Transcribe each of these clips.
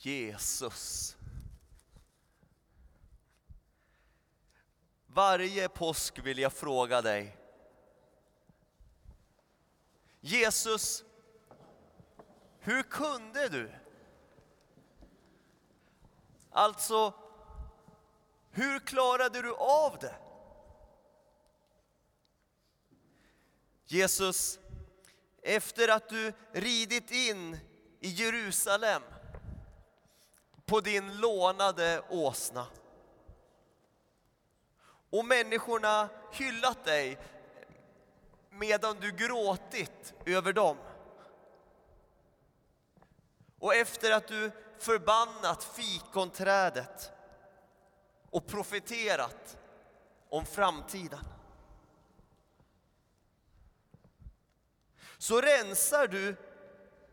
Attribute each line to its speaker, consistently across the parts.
Speaker 1: Jesus. Varje påsk vill jag fråga dig. Jesus, hur kunde du? Alltså, hur klarade du av det? Jesus, efter att du ridit in i Jerusalem på din lånade åsna och människorna hyllat dig medan du gråtit över dem. Och efter att du förbannat fikonträdet och profeterat om framtiden. Så rensar du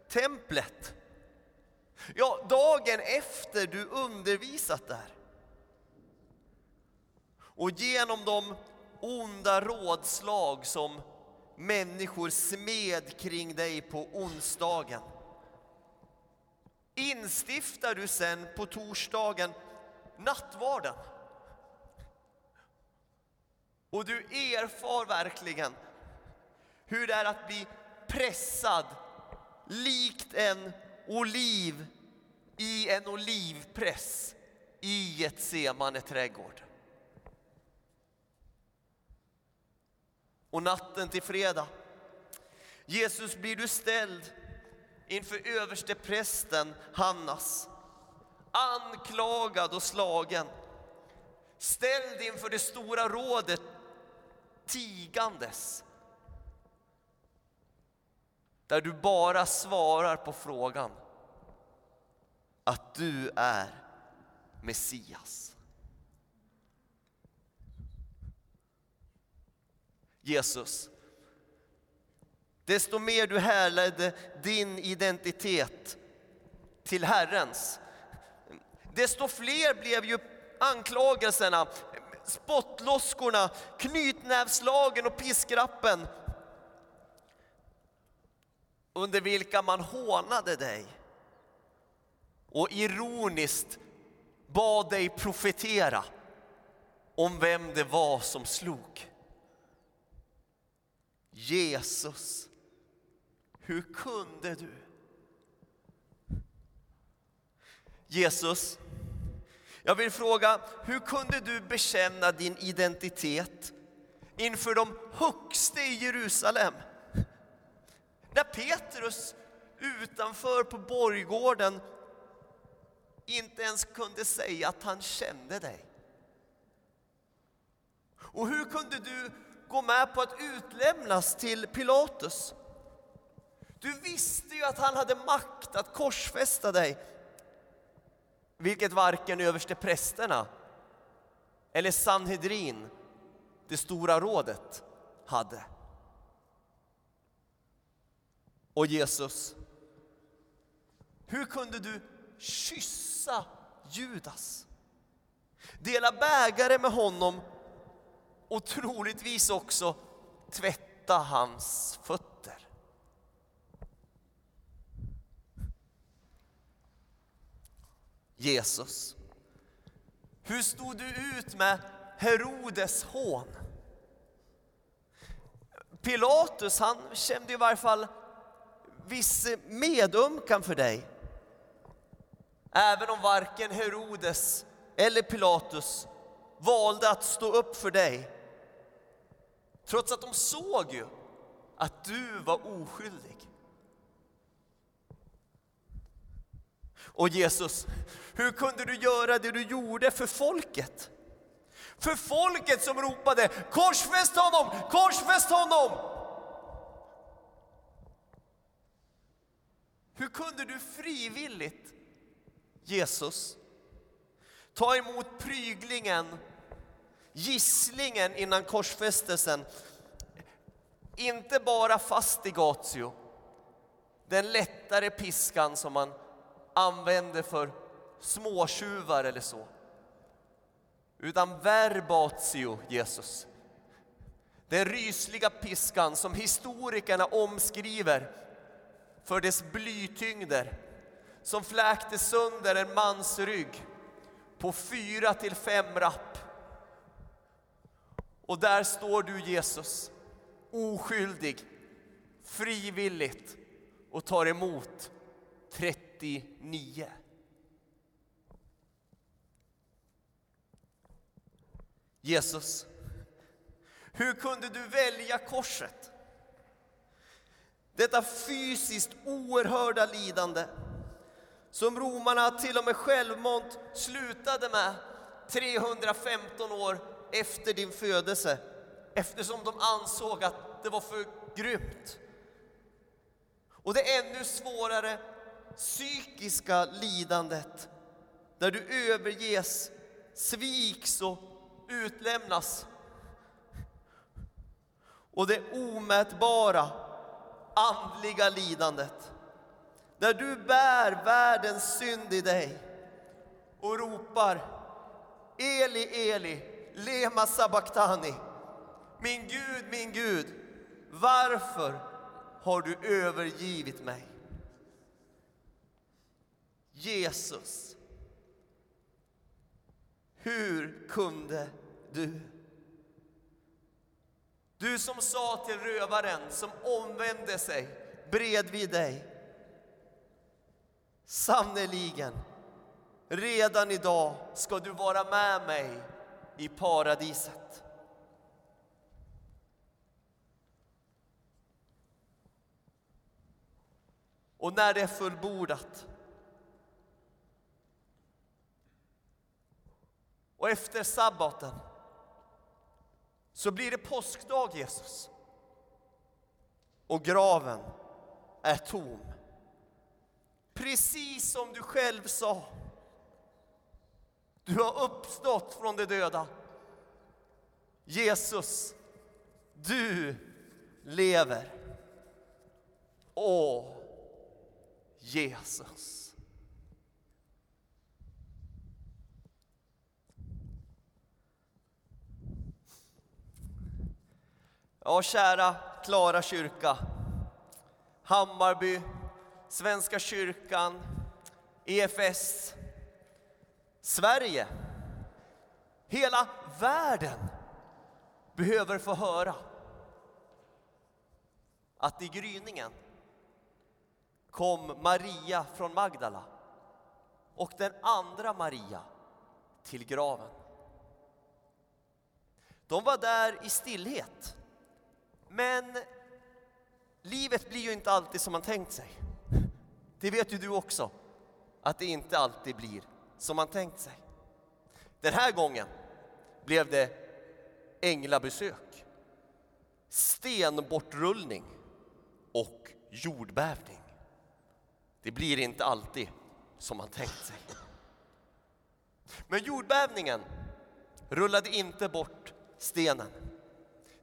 Speaker 1: templet. Ja, dagen efter du undervisat där. Och genom de onda rådslag som människor smed kring dig på onsdagen instiftar du sen på torsdagen nattvarden. Och du erfar verkligen hur det är att bli pressad likt en oliv i en olivpress i ett trädgård. Och natten till fredag, Jesus blir du ställd inför översteprästen Hannas, anklagad och slagen, ställd inför det stora rådet tigandes. Där du bara svarar på frågan att du är Messias. Jesus, desto mer du härledde din identitet till Herrens, desto fler blev ju anklagelserna, spottloskorna, knytnävslagen och piskrappen under vilka man hånade dig och ironiskt bad dig profetera om vem det var som slog. Jesus, hur kunde du? Jesus, jag vill fråga, hur kunde du bekänna din identitet inför de högste i Jerusalem? När Petrus utanför på borggården inte ens kunde säga att han kände dig. Och hur kunde du gå med på att utlämnas till Pilatus? Du visste ju att han hade makt att korsfästa dig, vilket varken översteprästerna eller Sanhedrin, det stora rådet, hade. Och Jesus, hur kunde du kyssa Judas? Dela bägare med honom och troligtvis också tvätta hans fötter. Jesus, hur stod du ut med Herodes hån? Pilatus, han kände i varje fall viss eh, medömkan för dig. Även om varken Herodes eller Pilatus valde att stå upp för dig. Trots att de såg ju att du var oskyldig. Och Jesus, hur kunde du göra det du gjorde för folket? För folket som ropade korsfäst honom, korsfäst honom! Hur kunde du frivilligt, Jesus, ta emot pryglingen, gisslingen innan korsfästelsen, inte bara fastigatio, den lättare piskan som man använde för småtjuvar eller så. Utan verbatio, Jesus. Den rysliga piskan som historikerna omskriver för dess blytyngder som fläkte sönder en mans rygg på fyra till fem rapp. Och där står du Jesus, oskyldig, frivilligt och tar emot 39. Jesus, hur kunde du välja korset? Detta fysiskt oerhörda lidande som romarna till och med självmant slutade med 315 år efter din födelse eftersom de ansåg att det var för grymt. Och det ännu svårare psykiska lidandet där du överges, sviks och utlämnas. Och det omätbara andliga lidandet där du bär världens synd i dig och ropar Eli, Eli, lema sabachthani. Min Gud, min Gud, varför har du övergivit mig? Jesus, hur kunde du? Du som sa till rövaren som omvände sig bredvid dig. Sannerligen, redan idag ska du vara med mig i paradiset. Och när det är fullbordat och efter sabbaten så blir det påskdag, Jesus. Och graven är tom. Precis som du själv sa. Du har uppstått från de döda. Jesus, du lever. Åh, Jesus. Ja, kära Klara kyrka, Hammarby, Svenska kyrkan, EFS, Sverige. Hela världen behöver få höra att i gryningen kom Maria från Magdala och den andra Maria till graven. De var där i stillhet men livet blir ju inte alltid som man tänkt sig. Det vet ju du också, att det inte alltid blir som man tänkt sig. Den här gången blev det änglabesök, stenbortrullning och jordbävning. Det blir inte alltid som man tänkt sig. Men jordbävningen rullade inte bort stenen.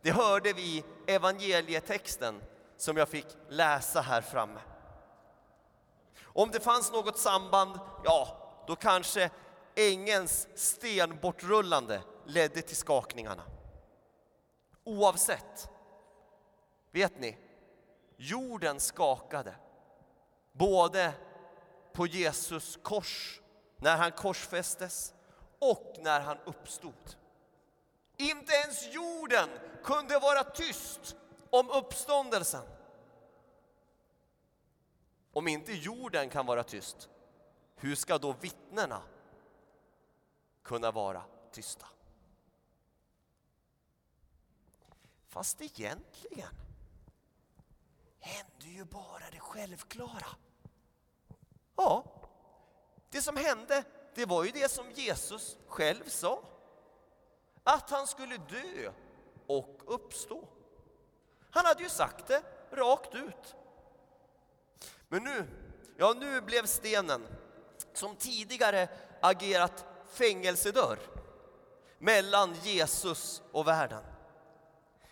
Speaker 1: Det hörde vi i evangelietexten som jag fick läsa här framme. Om det fanns något samband, ja, då kanske ängens stenbortrullande ledde till skakningarna. Oavsett, vet ni, jorden skakade både på Jesus kors, när han korsfästes och när han uppstod. Inte ens jorden kunde vara tyst om uppståndelsen. Om inte jorden kan vara tyst, hur ska då vittnena kunna vara tysta? Fast egentligen hände ju bara det självklara. Ja, det som hände, det var ju det som Jesus själv sa att han skulle dö och uppstå. Han hade ju sagt det rakt ut. Men nu, ja nu blev stenen som tidigare agerat fängelsedörr mellan Jesus och världen.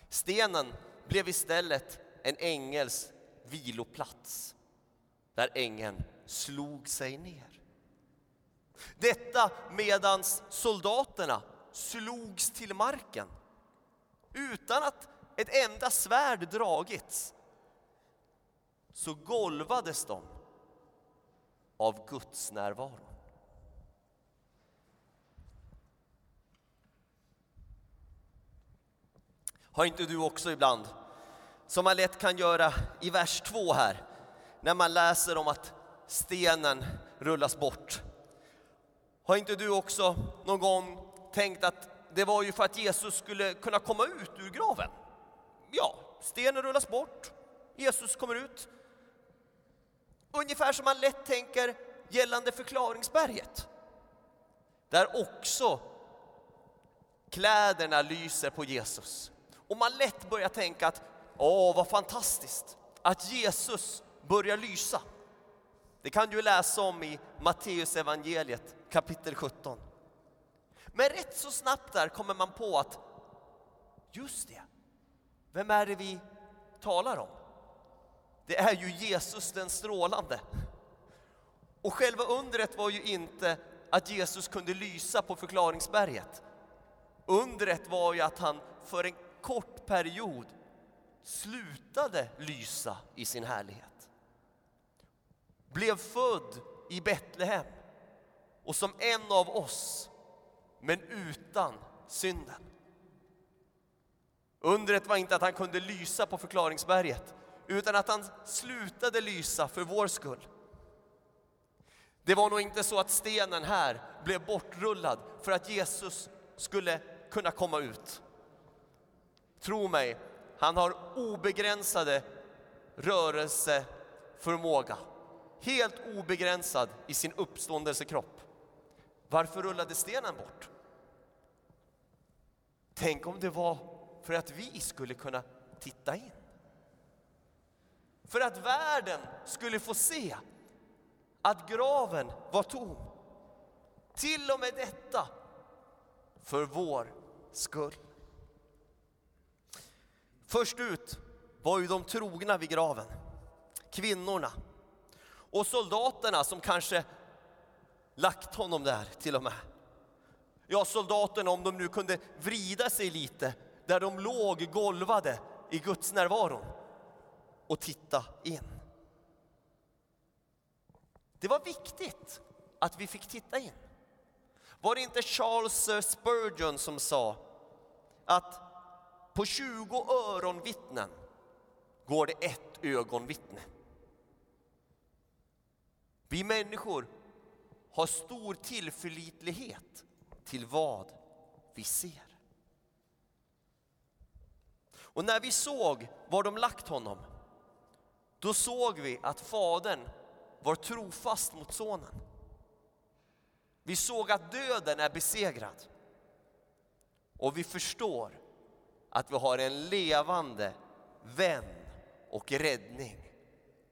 Speaker 1: Stenen blev istället en ängels viloplats där ängeln slog sig ner. Detta medans soldaterna slogs till marken utan att ett enda svärd dragits så golvades de av Guds närvaro. Har inte du också ibland, som man lätt kan göra i vers 2 här, när man läser om att stenen rullas bort. Har inte du också någon gång tänkt att det var ju för att Jesus skulle kunna komma ut ur graven? Ja, stenen rullas bort, Jesus kommer ut. Ungefär som man lätt tänker gällande förklaringsberget. Där också kläderna lyser på Jesus. Och man lätt börjar tänka att åh, vad fantastiskt att Jesus börjar lysa. Det kan du läsa om i Matteus evangeliet kapitel 17. Men rätt så snabbt där kommer man på att just det, vem är det vi talar om? Det är ju Jesus den strålande. Och själva undret var ju inte att Jesus kunde lysa på förklaringsberget. Undret var ju att han för en kort period slutade lysa i sin härlighet. Blev född i Betlehem och som en av oss, men utan synden. Undret var inte att han kunde lysa på förklaringsberget, utan att han slutade lysa för vår skull. Det var nog inte så att stenen här blev bortrullad för att Jesus skulle kunna komma ut. Tro mig, han har obegränsade rörelseförmåga. Helt obegränsad i sin uppståndelsekropp. Varför rullade stenen bort? Tänk om det var för att vi skulle kunna titta in. För att världen skulle få se att graven var tom. Till och med detta för vår skull. Först ut var ju de trogna vid graven, kvinnorna och soldaterna som kanske lagt honom där till och med. Ja, soldaterna om de nu kunde vrida sig lite där de låg golvade i Guds närvaro och titta in. Det var viktigt att vi fick titta in. Var det inte Charles eh, Spurgeon som sa att på 20 öronvittnen går det ett ögonvittne. Vi människor har stor tillförlitlighet till vad vi ser. Och när vi såg var de lagt honom, då såg vi att Fadern var trofast mot Sonen. Vi såg att döden är besegrad. Och vi förstår att vi har en levande vän och räddning,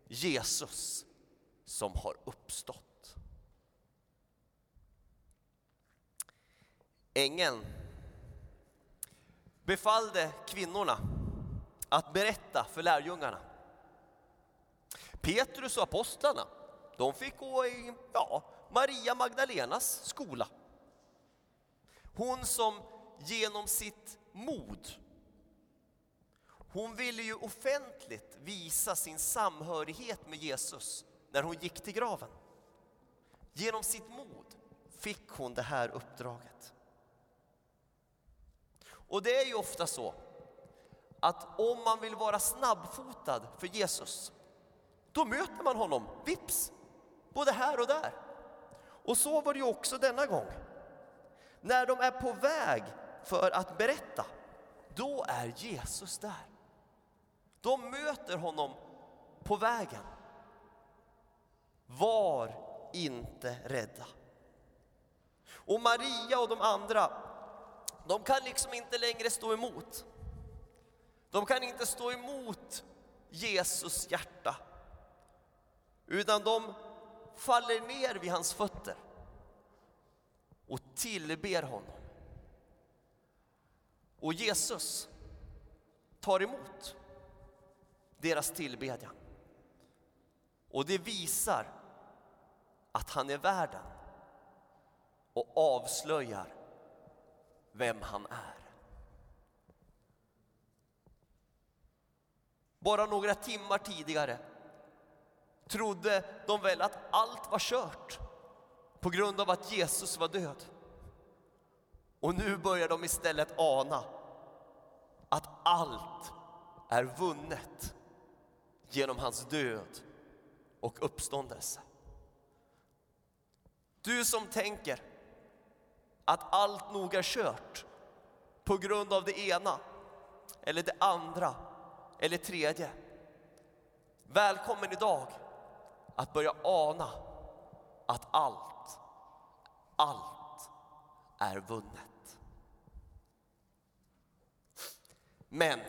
Speaker 1: Jesus, som har uppstått. Ängeln befallde kvinnorna att berätta för lärjungarna. Petrus och apostlarna, de fick gå i ja, Maria Magdalenas skola. Hon som genom sitt mod hon ville ju offentligt visa sin samhörighet med Jesus när hon gick till graven. Genom sitt mod fick hon det här uppdraget. Och det är ju ofta så att om man vill vara snabbfotad för Jesus, då möter man honom vips, både här och där. Och så var det ju också denna gång. När de är på väg för att berätta, då är Jesus där. De möter honom på vägen. Var inte rädda. Och Maria och de andra, de kan liksom inte längre stå emot. De kan inte stå emot Jesus hjärta. Utan de faller ner vid hans fötter och tillber honom. Och Jesus tar emot deras tillbedjan. Och det visar att han är värden och avslöjar vem han är. Bara några timmar tidigare trodde de väl att allt var kört på grund av att Jesus var död. Och nu börjar de istället ana att allt är vunnet genom hans död och uppståndelse. Du som tänker att allt nog är kört på grund av det ena eller det andra eller tredje. Välkommen idag att börja ana att allt, allt är vunnet. Men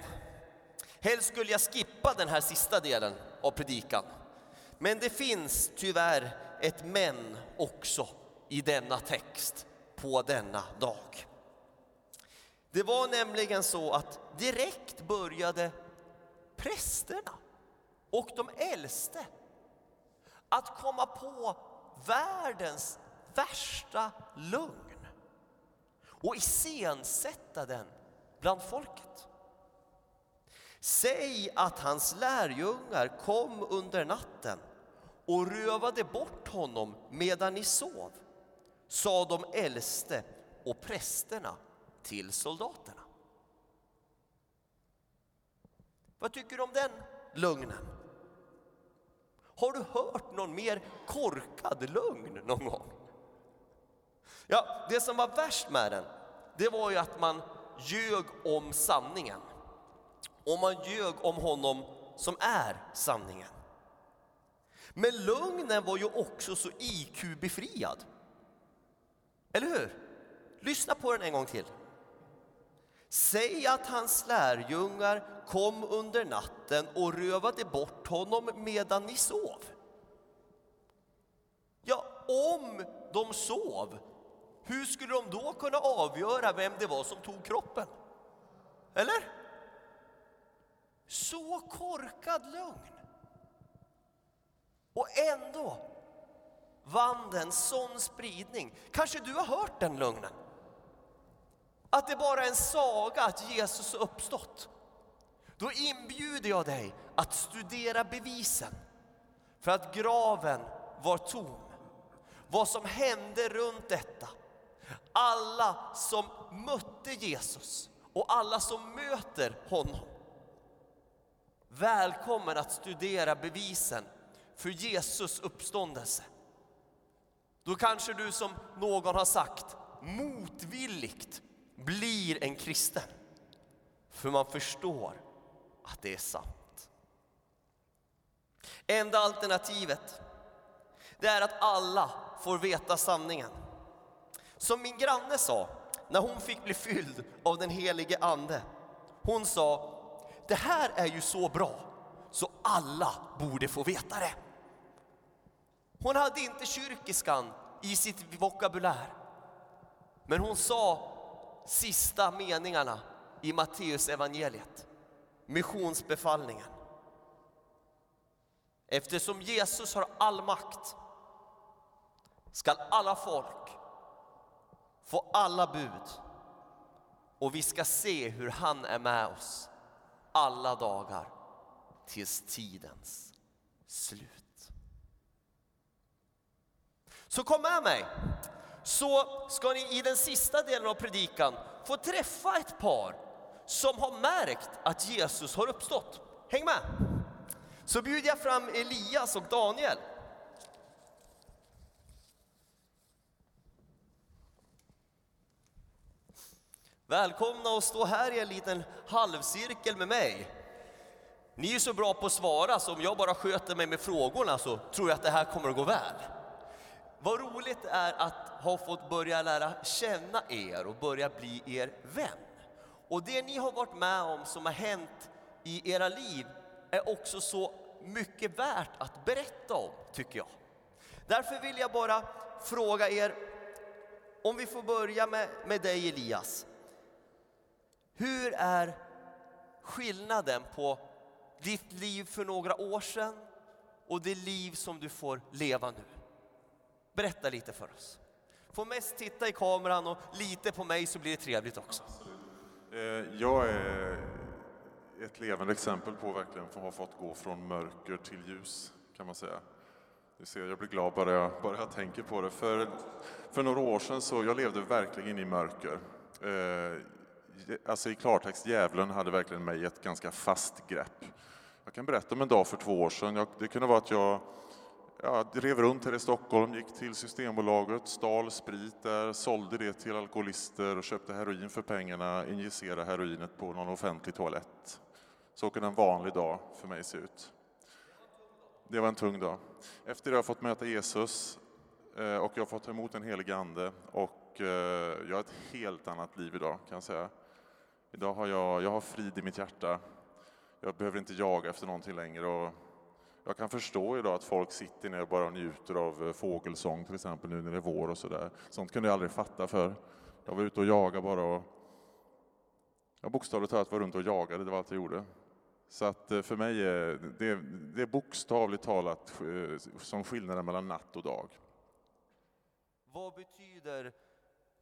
Speaker 1: helst skulle jag skippa den här sista delen av predikan. Men det finns tyvärr ett men också i denna text på denna dag. Det var nämligen så att direkt började prästerna och de äldste att komma på världens värsta lögn och iscensätta den bland folket. Säg att hans lärjungar kom under natten och rövade bort honom medan ni sov, sa de äldste och prästerna till soldaterna. Vad tycker du om den lögnen? Har du hört någon mer korkad lögn någon gång? Ja, det som var värst med den, det var ju att man ljög om sanningen. Och man ljög om honom som är sanningen. Men lögnen var ju också så IQ-befriad. Eller hur? Lyssna på den en gång till. Säg att hans lärjungar kom under natten och rövade bort honom medan ni sov. Ja, om de sov, hur skulle de då kunna avgöra vem det var som tog kroppen? Eller? Så korkad lögn. Och ändå vann den sån spridning. Kanske du har hört den lögnen? Att det bara är en saga att Jesus har uppstått. Då inbjuder jag dig att studera bevisen för att graven var tom. Vad som hände runt detta. Alla som mötte Jesus och alla som möter honom. Välkommen att studera bevisen för Jesus uppståndelse. Då kanske du som någon har sagt motvilligt blir en kristen. För man förstår att det är sant. Enda alternativet, det är att alla får veta sanningen. Som min granne sa när hon fick bli fylld av den helige Ande. Hon sa, det här är ju så bra så alla borde få veta det. Hon hade inte kyrkiskan i sitt vokabulär. Men hon sa sista meningarna i Matteus evangeliet, missionsbefallningen. Eftersom Jesus har all makt skall alla folk få alla bud och vi ska se hur han är med oss alla dagar tills tidens slut. Så kom med mig så ska ni i den sista delen av predikan få träffa ett par som har märkt att Jesus har uppstått. Häng med! Så bjuder jag fram Elias och Daniel. Välkomna att stå här i en liten halvcirkel med mig. Ni är så bra på att svara, så om jag bara sköter mig med frågorna så tror jag att det här kommer att gå väl. Vad roligt det är att ha fått börja lära känna er och börja bli er vän. Och det ni har varit med om som har hänt i era liv är också så mycket värt att berätta om, tycker jag. Därför vill jag bara fråga er, om vi får börja med, med dig Elias. Hur är skillnaden på ditt liv för några år sedan och det liv som du får leva nu? Berätta lite för oss. Får mest titta i kameran och lite på mig så blir det trevligt också.
Speaker 2: Eh, jag är ett levande exempel på verkligen att ha fått gå från mörker till ljus kan man säga. Du ser, jag blir glad bara jag, bara jag tänker på det. För, för några år sedan så jag levde verkligen i mörker. Eh, alltså i klartext, djävulen hade verkligen mig i ett ganska fast grepp. Jag kan berätta om en dag för två år sedan. Jag, det kunde vara att jag ja, drev runt här i Stockholm, gick till Systembolaget, stal sprit där, sålde det till alkoholister och köpte heroin för pengarna, injicerade heroinet på någon offentlig toalett. Så kunde en vanlig dag för mig se ut. Det var en tung dag. Efter det har jag fått möta Jesus eh, och jag har fått ta emot en helig ande och eh, jag har ett helt annat liv idag kan jag säga. Idag har jag, jag har frid i mitt hjärta. Jag behöver inte jaga efter någonting längre och jag kan förstå idag att folk sitter ner och bara njuter av eh, fågelsång till exempel nu när det är vår och sådär. Sånt kunde jag aldrig fatta för. Jag var ute och jagade bara och jag bokstavligt talat var runt och jagade, det var allt jag gjorde. Så att eh, för mig är det, det är bokstavligt talat eh, som skillnaden mellan natt och dag.
Speaker 1: Vad betyder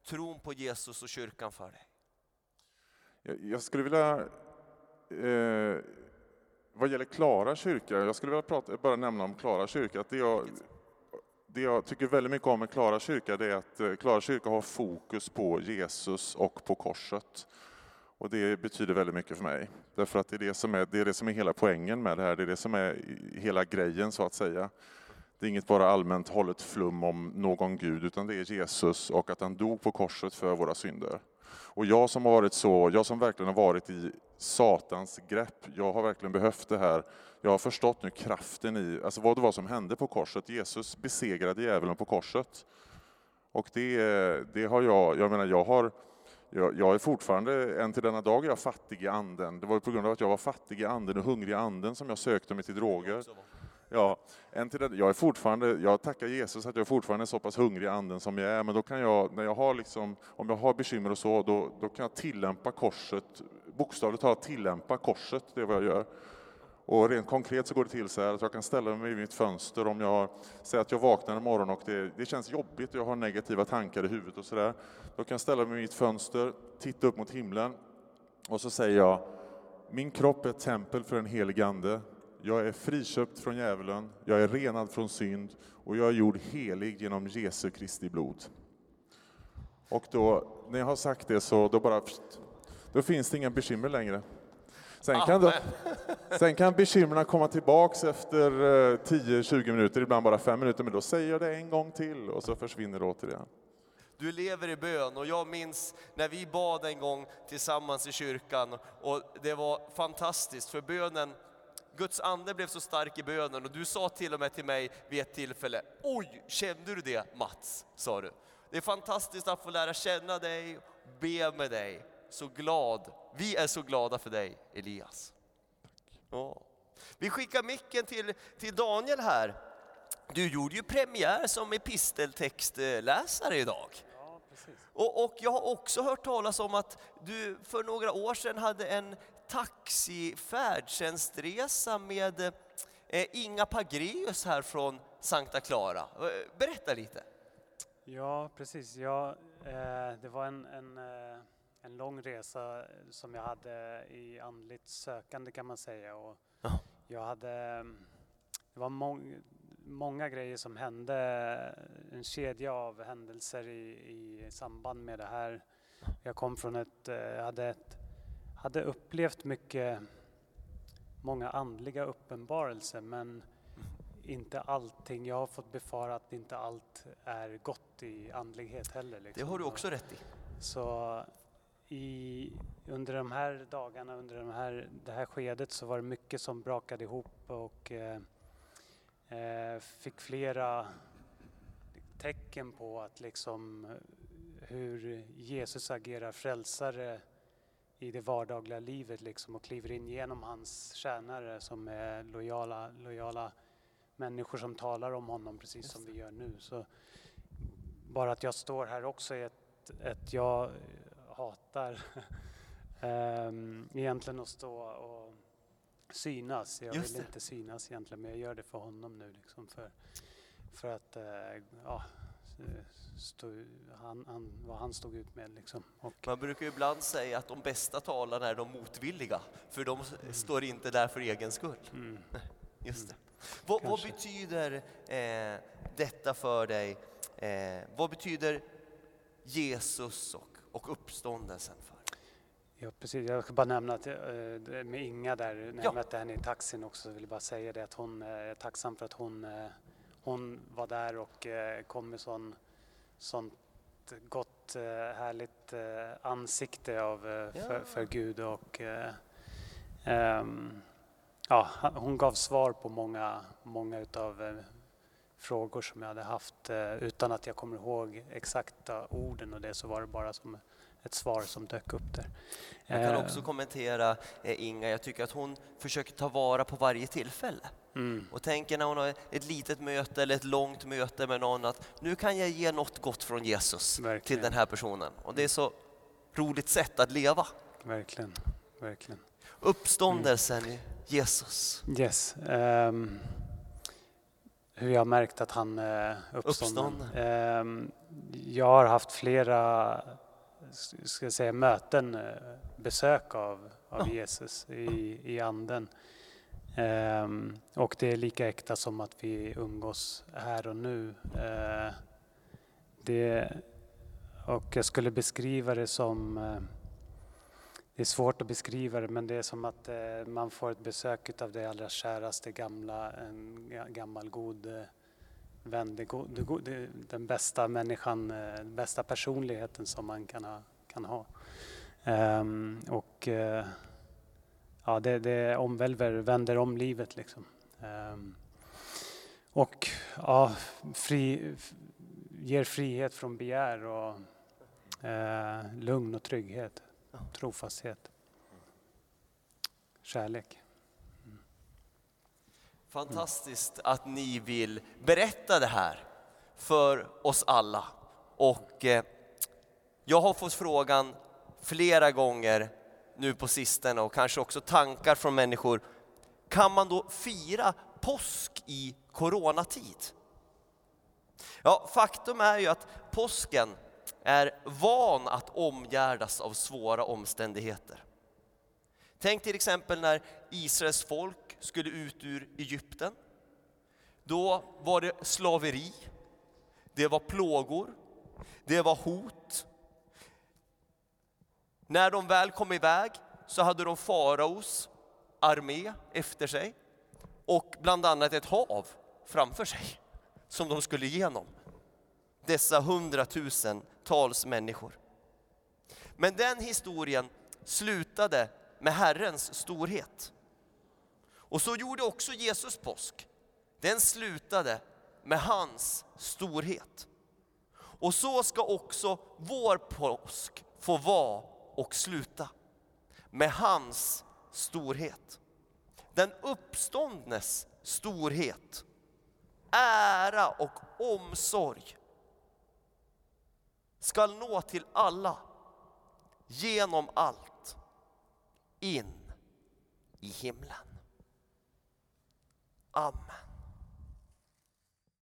Speaker 1: tron på Jesus och kyrkan för dig?
Speaker 2: Jag, jag skulle vilja eh, vad gäller Klara kyrka, jag skulle vilja prata, bara nämna om Klara kyrka. Att det, jag, det jag tycker väldigt mycket om med Klara kyrka det är att eh, Klara kyrka har fokus på Jesus och på korset. Och det betyder väldigt mycket för mig. Därför att det är det som är, det är, det som är hela poängen med det här, det är det som är hela grejen så att säga. Det är inget bara allmänt hållet flum om någon Gud, utan det är Jesus och att han dog på korset för våra synder. Och jag som har varit så, jag som verkligen har varit i Satans grepp, jag har verkligen behövt det här. Jag har förstått nu kraften i, alltså vad det var som hände på korset. Jesus besegrade djävulen på korset. Och det, det har jag, jag menar jag har, jag, jag, är fortfarande, än till denna dag är jag fattig i anden. Det var på grund av att jag var fattig i anden och hungrig i anden som jag sökte mig till droger. Ja, än till det, jag är fortfarande, jag tackar Jesus att jag fortfarande är så pass hungrig i anden som jag är, men då kan jag, när jag har liksom, om jag har bekymmer och så, då, då kan jag tillämpa korset, bokstavligt talat tillämpa korset, det är vad jag gör. Och rent konkret så går det till så här att jag kan ställa mig vid mitt fönster om jag säger att jag vaknar en morgon och det, det känns jobbigt och jag har negativa tankar i huvudet och sådär. Då kan jag ställa mig vid mitt fönster, titta upp mot himlen och så säger jag min kropp är ett tempel för en helig ande jag är friköpt från djävulen, jag är renad från synd och jag är gjord helig genom Jesu Kristi blod. Och då, när jag har sagt det så då bara, då finns det inga bekymmer längre. Sen kan, då, sen kan bekymren komma tillbaks efter 10-20 eh, minuter, ibland bara 5 minuter, men då säger jag det en gång till och så försvinner det återigen.
Speaker 1: Du lever i bön och jag minns när vi bad en gång tillsammans i kyrkan och det var fantastiskt för bönen Guds ande blev så stark i bönen och du sa till och med till mig vid ett tillfälle, oj, kände du det Mats? sa du. Det är fantastiskt att få lära känna dig, be med dig. Så glad, vi är så glada för dig Elias. Ja. Vi skickar micken till, till Daniel här. Du gjorde ju premiär som episteltextläsare idag. Och, och, jag har också hört talas om att du för några år sedan hade en taxifärdtjänstresa med eh, Inga Pagreus här från Sankta Clara. Eh, berätta lite.
Speaker 3: Ja, precis. Ja, eh, det var en, en, en lång resa som jag hade i andligt sökande kan man säga. Och jag hade, det var mång, många grejer som hände, en kedja av händelser i, i samband med det här. Jag kom från ett, jag hade ett hade upplevt mycket, många andliga uppenbarelser men inte allting. Jag har fått befara att inte allt är gott i andlighet heller. Liksom.
Speaker 1: Det har du också rätt i.
Speaker 3: Så i, under de här dagarna, under de här, det här skedet så var det mycket som brakade ihop och eh, eh fick flera tecken på att liksom hur Jesus agerar frälsare i det vardagliga livet liksom och kliver in genom hans tjänare som är lojala, lojala människor som talar om honom precis som vi gör nu. Så bara att jag står här också är ett, ett jag hatar um, egentligen att stå och synas. Jag vill inte synas egentligen men jag gör det för honom nu liksom för, för att uh, ja, stod, han, han, vad han stod ut med. Liksom.
Speaker 1: Och, Man brukar ibland säga att de bästa talarna är de motvilliga, för de mm. står inte där för egen skull. Mm. Just det. Vad, vad
Speaker 3: Kanske.
Speaker 1: betyder eh, detta för dig? Eh, vad betyder Jesus och, och uppståndelsen för?
Speaker 3: Ja, precis. Jag ska bara nämna att eh, med Inga där, när
Speaker 1: Ja.
Speaker 3: jag mötte henne i taxin också, så vill jag bara säga det att hon eh, är tacksam för att hon, eh, hon var där och kom med sån, sånt gott, härligt ansikte av, för,
Speaker 1: Ja.
Speaker 3: för Gud och ehm, ja, hon gav svar på många, många utav frågor som jag hade haft utan att jag kommer ihåg exakta orden och det så var det bara som ett svar som dök upp där.
Speaker 1: Jag kan
Speaker 3: Eh,
Speaker 1: också kommentera eh, Inga, jag tycker att hon försöker ta vara på varje tillfälle.
Speaker 3: Mm,
Speaker 1: Och tänker när hon har ett litet möte eller ett långt möte med någon att nu kan jag ge något gott från Jesus till
Speaker 3: verkligen,
Speaker 1: den här personen. Och det är så roligt sätt att leva.
Speaker 3: verkligen, verkligen.
Speaker 1: Uppståndelsen i Jesus.
Speaker 3: Yes. ehm, hur jag märkt att han är uppstånden.
Speaker 1: Uppstånden.
Speaker 3: Ehm, jag har haft flera ska säga, möten, eh, besök av, av
Speaker 1: Ja.
Speaker 3: Jesus i, i anden. Ehm, och det är lika äkta som att vi umgås här och nu. Eh, det, och jag skulle beskriva det som eh, det är svårt att beskriva det, men det är som att eh, man får ett besök av det allra käraste gamla, en ga- gammal god vän, det go, det go, det, den bästa människan, eh, den bästa personligheten som man kan ha. Kan ha. Ehm, och eh, ja, det, det omvälver, vänder om livet liksom. Ehm, och ja, fri, ger frihet från begär och eh, lugn och trygghet trofasthet, kärlek.
Speaker 1: Fantastiskt att ni vill berätta det här för oss alla. Och eh, jag har fått frågan flera gånger nu på sistone och kanske också tankar från människor. Kan man då fira påsk i coronatid? Ja, faktum är ju att påsken är van att omgärdas av svåra omständigheter. Tänk till exempel när Israels folk skulle ut ur Egypten. Då var det slaveri, det var plågor, det var hot. När de väl kom iväg så hade de faraos armé efter sig och bland annat ett hav framför sig som de skulle igenom. Dessa hundratusentals människor. Men den historien slutade med Herrens storhet. Och så gjorde också Jesus påsk. Den slutade med hans storhet. Och så ska också vår påsk få vara och sluta. Med hans storhet. Den uppståndnes storhet, ära och omsorg skall nå till alla genom allt in i himlen. Amen.